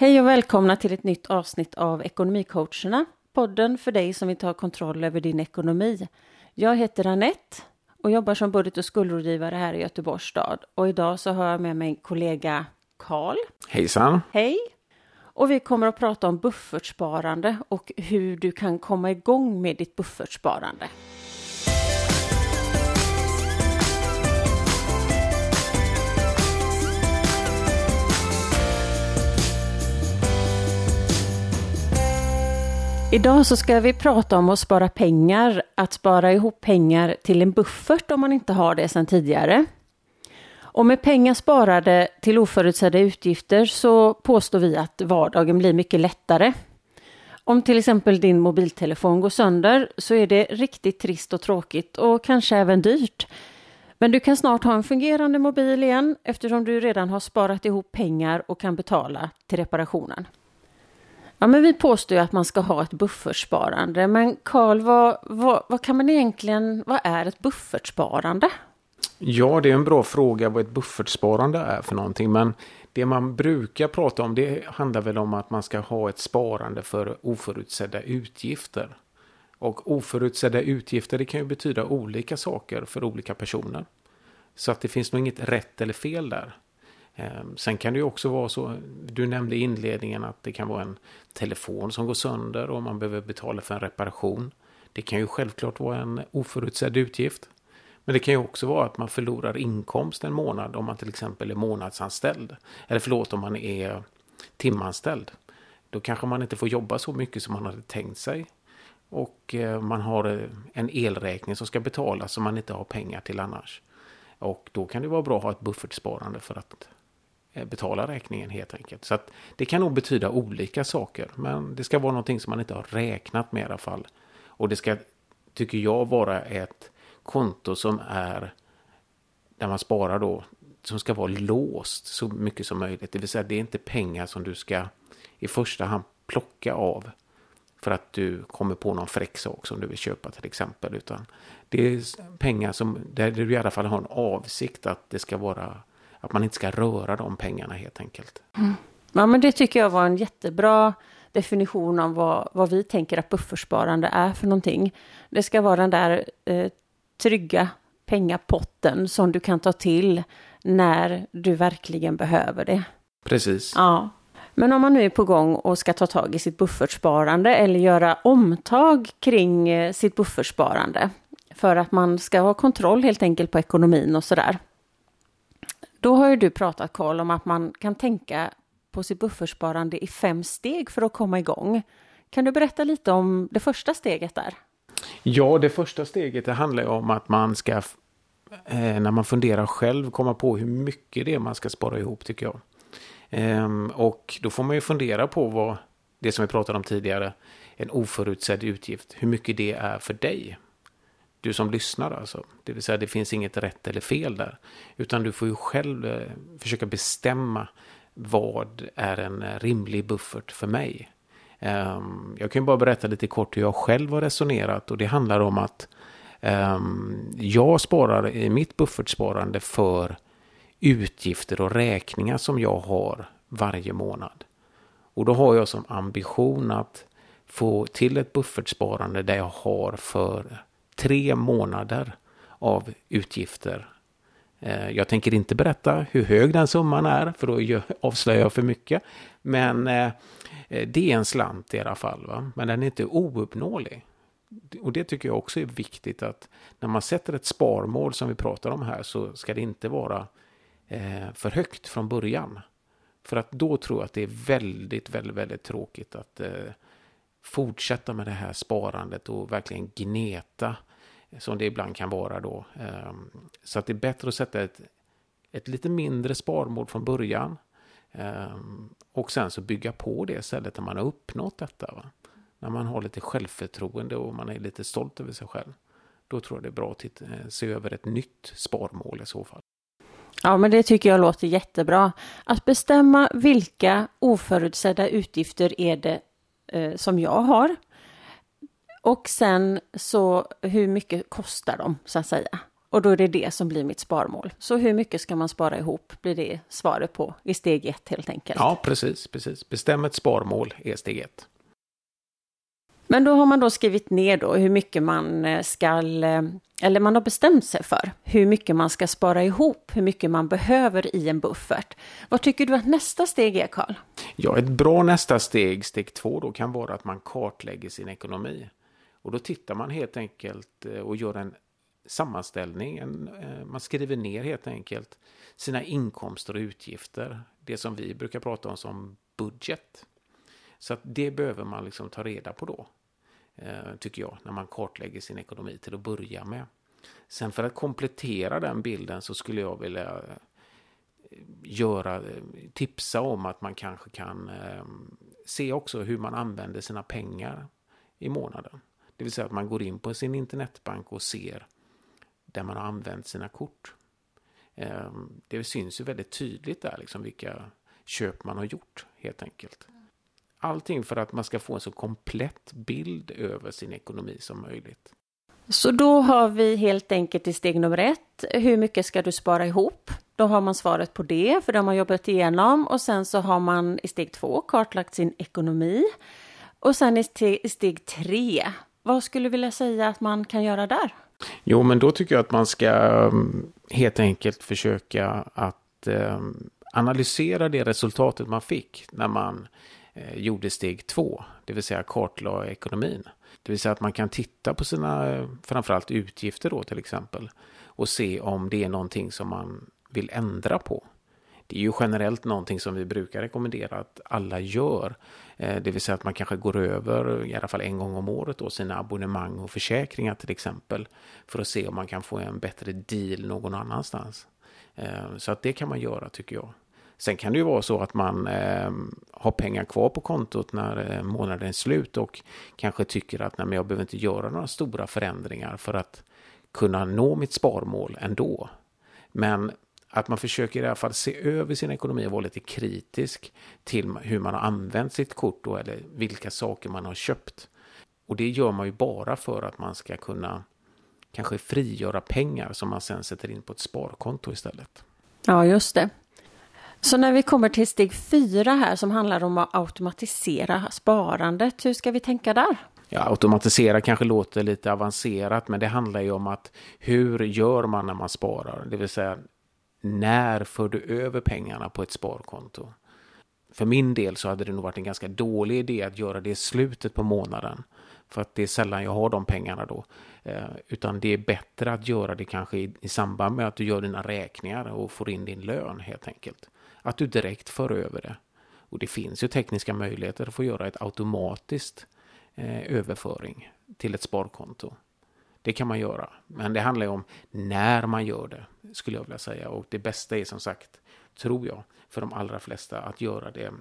Hej och välkomna till ett nytt avsnitt av Ekonomicoacherna, podden för dig som vill ta kontroll över din ekonomi. Jag heter Annette och jobbar som budget och skuldrådgivare här i Göteborgs stad. Och idag så har jag med mig kollega Karl. Hejsan! Hej! Och vi kommer att prata om buffertsparande och hur du kan komma igång med ditt buffertsparande. Idag så ska vi prata om att spara pengar, att spara ihop pengar till en buffert om man inte har det sedan tidigare. Och med pengar sparade till oförutsedda utgifter så påstår vi att vardagen blir mycket lättare. Om till exempel din mobiltelefon går sönder så är det riktigt trist och tråkigt och kanske även dyrt. Men du kan snart ha en fungerande mobil igen eftersom du redan har sparat ihop pengar och kan betala till reparationen. Ja, men vi påstår ju att man ska ha ett buffertsparande. Men Karl, vad, vad, vad, kan man egentligen, vad är ett buffertsparande? Ja, det är en bra fråga vad ett buffertsparande är för någonting. Men det man brukar prata om det handlar väl om att man ska ha ett sparande för oförutsedda utgifter. Och oförutsedda utgifter det kan ju betyda olika saker för olika personer. Så att det finns nog inget rätt eller fel där. Ehm, sen kan det ju också vara så, du nämnde i inledningen att det kan vara en telefon som går sönder och man behöver betala för en reparation. Det kan ju självklart vara en oförutsedd utgift. Men det kan ju också vara att man förlorar inkomst en månad om man till exempel är månadsanställd. Eller förlåt om man är timanställd. Då kanske man inte får jobba så mycket som man hade tänkt sig. Och eh, man har eh, en elräkning som ska betalas som man inte har pengar till annars. Och då kan det vara bra att ha ett buffertsparande för att Eh, betala räkningen helt enkelt. Så att det kan nog betyda olika saker. Men det ska vara någonting som man inte har räknat med i alla fall. Och det ska, tycker jag, vara ett konto som är där man sparar då som ska vara låst så mycket som möjligt. Det vill säga det är inte pengar som du ska i första hand plocka av för att du kommer på någon fräck sak som du vill köpa till exempel. Utan det är pengar som, där du i alla fall har en avsikt att det ska vara att man inte ska röra de pengarna helt enkelt. Mm. Ja, men det tycker jag var en jättebra definition av vad, vad vi tänker att buffertsparande är för någonting. Det ska vara den där eh, trygga pengapotten som du kan ta till när du verkligen behöver det. Precis. Ja. Men om man nu är på gång och ska ta tag i sitt buffertsparande eller göra omtag kring eh, sitt buffertsparande för att man ska ha kontroll helt enkelt på ekonomin och sådär. Då har ju du pratat Karl om att man kan tänka på sitt buffertsparande i fem steg för att komma igång. Kan du berätta lite om det första steget där? Ja, det första steget det handlar om att man ska, eh, när man funderar själv, komma på hur mycket det är man ska spara ihop tycker jag. Ehm, och då får man ju fundera på vad, det som vi pratade om tidigare, en oförutsedd utgift, hur mycket det är för dig du som lyssnar alltså. Det vill säga det finns inget rätt eller fel där. Utan du får ju själv eh, försöka bestämma vad är en eh, rimlig buffert för mig. Ehm, jag kan bara berätta lite kort hur jag själv har resonerat och det handlar om att ehm, jag sparar i mitt buffertsparande för utgifter och räkningar som jag har varje månad. Och då har jag som ambition att få till ett buffertsparande där jag har för tre månader av utgifter. Eh, jag tänker inte berätta hur hög den summan är, för då avslöjar jag för mycket. Men eh, det är en slant i alla fall, va? men den är inte ouppnåelig. Och det tycker jag också är viktigt att när man sätter ett sparmål som vi pratar om här så ska det inte vara eh, för högt från början. För att då tror jag att det är väldigt, väldigt, väldigt tråkigt att fortsätta med det här sparandet och verkligen gneta som det ibland kan vara då. Ehm, så att det är bättre att sätta ett, ett lite mindre sparmål från början. Ehm, och sen så bygga på det istället när man har uppnått detta. Va? När man har lite självförtroende och man är lite stolt över sig själv. Då tror jag det är bra att titta, eh, se över ett nytt sparmål i så fall. Ja, men det tycker jag låter jättebra. Att bestämma vilka oförutsedda utgifter är det eh, som jag har och sen så hur mycket kostar de så att säga. Och då är det det som blir mitt sparmål. Så hur mycket ska man spara ihop blir det svaret på i steg ett helt enkelt. Ja, precis, precis. Bestäm ett sparmål är steg ett. Men då har man då skrivit ner då hur mycket man eh, ska, eh, eller man har bestämt sig för hur mycket man ska spara ihop, hur mycket man behöver i en buffert. Vad tycker du att nästa steg är, Karl? Ja, ett bra nästa steg, steg två då, kan vara att man kartlägger sin ekonomi. Och då tittar man helt enkelt eh, och gör en sammanställning. En, eh, man skriver ner helt enkelt sina inkomster och utgifter. Det som vi brukar prata om som budget. Så att det behöver man liksom ta reda på då. Eh, tycker jag, när man kartlägger sin ekonomi till att börja med. Sen för att komplettera den bilden så skulle jag vilja göra, tipsa om att man kanske kan se också hur man använder sina pengar i månaden. Det vill säga att man går in på sin internetbank och ser där man har använt sina kort. Ehm, det syns ju väldigt tydligt där liksom vilka köp man har gjort helt enkelt. Allting för att man ska få en så komplett bild över sin ekonomi som möjligt. Så då har vi helt enkelt i steg nummer ett, hur mycket ska du spara ihop? Då har man svaret på det, för det har man jobbat igenom. Och sen så har man i steg två kartlagt sin ekonomi. Och sen i steg, i steg tre, vad skulle du vilja säga att man kan göra där? Jo, men då tycker jag att man ska mm, helt enkelt försöka att ehm, analysera det resultatet man fick när man eh, gjorde steg två, det vill säga kartlade ekonomin. Det vill säga att man kan titta på sina framförallt utgifter då till exempel och se om det är någonting som man vill ändra på. Det är ju generellt någonting som vi brukar rekommendera att alla gör. Eh, det vill säga att man kanske går över i alla fall en gång om året då sina abonnemang och försäkringar till exempel. För att se om man kan få en bättre deal någon annanstans. Eh, så att det kan man göra tycker jag. Sen kan det ju vara så att man eh, har pengar kvar på kontot när eh, månaden är slut och kanske tycker att nej, men jag behöver inte göra några stora förändringar för att kunna nå mitt sparmål ändå. Men att man försöker i alla fall se över sin ekonomi och vara lite kritisk till hur man har använt sitt kort då, eller vilka saker man har köpt. Och det gör man ju bara för att man ska kunna kanske frigöra pengar som man sen sätter in på ett sparkonto istället. Ja, just det. Så när vi kommer till steg fyra här som handlar om att automatisera sparandet, hur ska vi tänka där? Ja, automatisera kanske låter lite avancerat, men det handlar ju om att hur gör man när man sparar? Det vill säga, när för du över pengarna på ett sparkonto? För min del så hade det nog varit en ganska dålig idé att göra det i slutet på månaden. För att det är sällan jag har de pengarna då. Eh, utan det är bättre att göra det kanske i, i samband med att du gör dina räkningar och får in din lön helt enkelt att du direkt för över det. Och det finns ju tekniska möjligheter att få göra ett automatiskt eh, överföring till ett sparkonto. Det kan man göra, men det handlar ju om när man gör det, skulle jag vilja säga. Och det bästa är som sagt, tror jag, för de allra flesta att göra det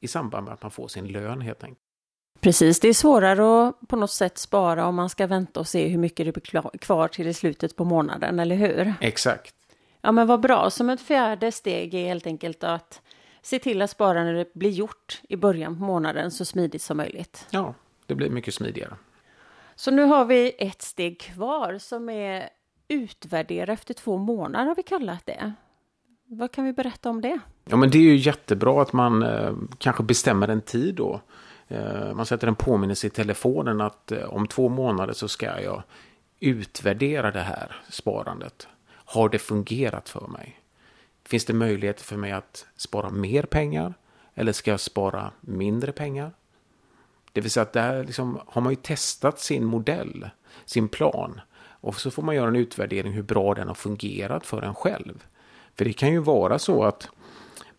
i samband med att man får sin lön helt enkelt. Precis, det är svårare att på något sätt spara om man ska vänta och se hur mycket det blir kvar till i slutet på månaden, eller hur? Exakt. Ja, men vad bra. Som ett fjärde steg är helt enkelt att se till att sparandet blir gjort i början på månaden så smidigt som möjligt. Ja, det blir mycket smidigare. Så nu har vi ett steg kvar som är utvärdera efter två månader har vi kallat det. Vad kan vi berätta om det? Ja, men det är ju jättebra att man eh, kanske bestämmer en tid då. Eh, man sätter en påminnelse i telefonen att eh, om två månader så ska jag utvärdera det här sparandet. Har det fungerat för mig? Finns det möjlighet för mig att spara mer pengar? Eller ska jag spara mindre pengar? Det vill säga att där liksom har man ju testat sin modell, sin plan. Och så får man göra en utvärdering hur bra den har fungerat för en själv. För det kan ju vara så att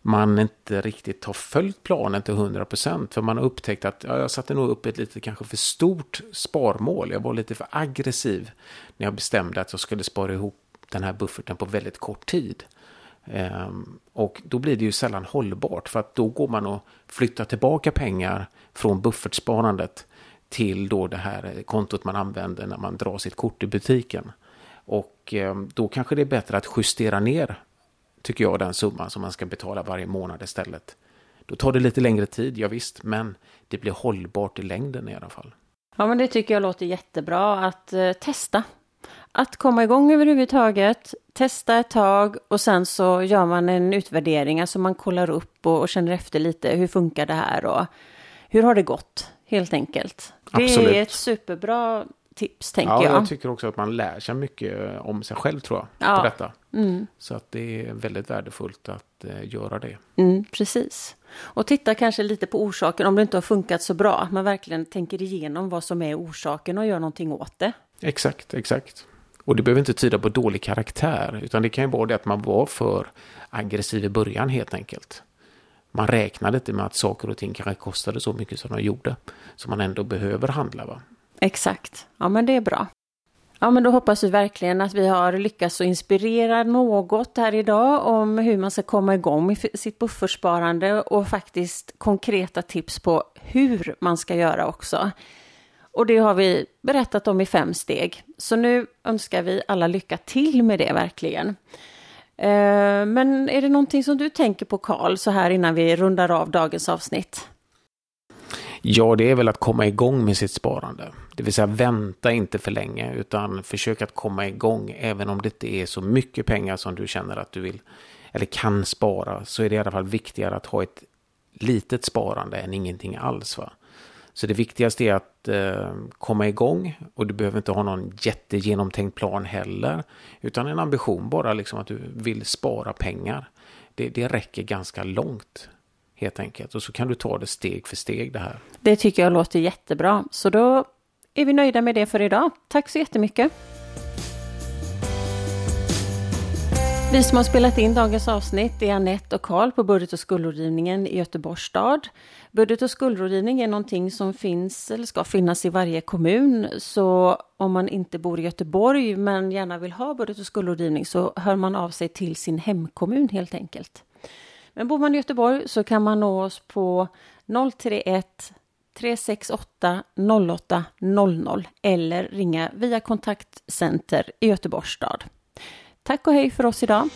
man inte riktigt har följt planen till 100% för man har upptäckt att ja, jag satte nog upp ett lite kanske för stort sparmål. Jag var lite för aggressiv när jag bestämde att jag skulle spara ihop den här bufferten på väldigt kort tid. Ehm, och då blir det ju sällan hållbart för att då går man och flyttar tillbaka pengar från buffertsparandet till då det här kontot man använder när man drar sitt kort i butiken. Och eh, då kanske det är bättre att justera ner, tycker jag, den summan som man ska betala varje månad istället. Då tar det lite längre tid, ja visst, men det blir hållbart i längden i alla fall. Ja, men det tycker jag låter jättebra att eh, testa att komma igång överhuvudtaget, testa ett tag och sen så gör man en utvärdering, alltså man kollar upp och, och känner efter lite, hur funkar det här och hur har det gått helt enkelt. Det Absolut. är ett superbra tips tänker Ja, jag. jag tycker också att man lär sig mycket om sig själv tror jag. Ja. På detta. Mm. Så att det är väldigt värdefullt att eh, göra det. Mm, precis. Och titta kanske lite på orsaken om det inte har funkat så bra. Att man verkligen tänker igenom vad som är orsaken och gör någonting åt det. Exakt, exakt. Och det behöver inte tyda på dålig karaktär, utan det kan ju vara det att man var för aggressiv i början helt enkelt. Man räknade inte med att saker och ting kanske kostade så mycket som de gjorde. Så man ändå behöver handla. Va? Exakt. Ja, men det är bra. Ja, men då hoppas vi verkligen att vi har lyckats att inspirera något här idag om hur man ska komma igång med sitt buffertsparande och faktiskt konkreta tips på hur man ska göra också. Och det har vi berättat om i fem steg. Så nu önskar vi alla lycka till med det verkligen. Eh, men är det någonting som du tänker på Karl så här innan vi rundar av dagens avsnitt? Ja, det är väl att komma igång med sitt sparande. Det vill säga vänta inte för länge utan försök att komma igång. Även om det inte är så mycket pengar som du känner att du vill eller kan spara så är det i alla fall viktigare att ha ett litet sparande än ingenting alls. Va? Så det viktigaste är att eh, komma igång och du behöver inte ha någon jättegenomtänkt plan heller. Utan en ambition bara liksom att du vill spara pengar. Det, det räcker ganska långt helt enkelt. Och så kan du ta det steg för steg det här. Det tycker jag låter jättebra. Så då är vi nöjda med det för idag. Tack så jättemycket. Vi som har spelat in dagens avsnitt är Annette och Karl på Budget och skuldrådgivningen i Göteborgs stad. Budget och skuldrådgivning är någonting som finns eller ska finnas i varje kommun. Så om man inte bor i Göteborg men gärna vill ha budget och skuldrådgivning så hör man av sig till sin hemkommun helt enkelt. Men bor man i Göteborg så kan man nå oss på 031 368 08 00 eller ringa via kontaktcenter i Göteborgs stad. Tack och hej för oss idag.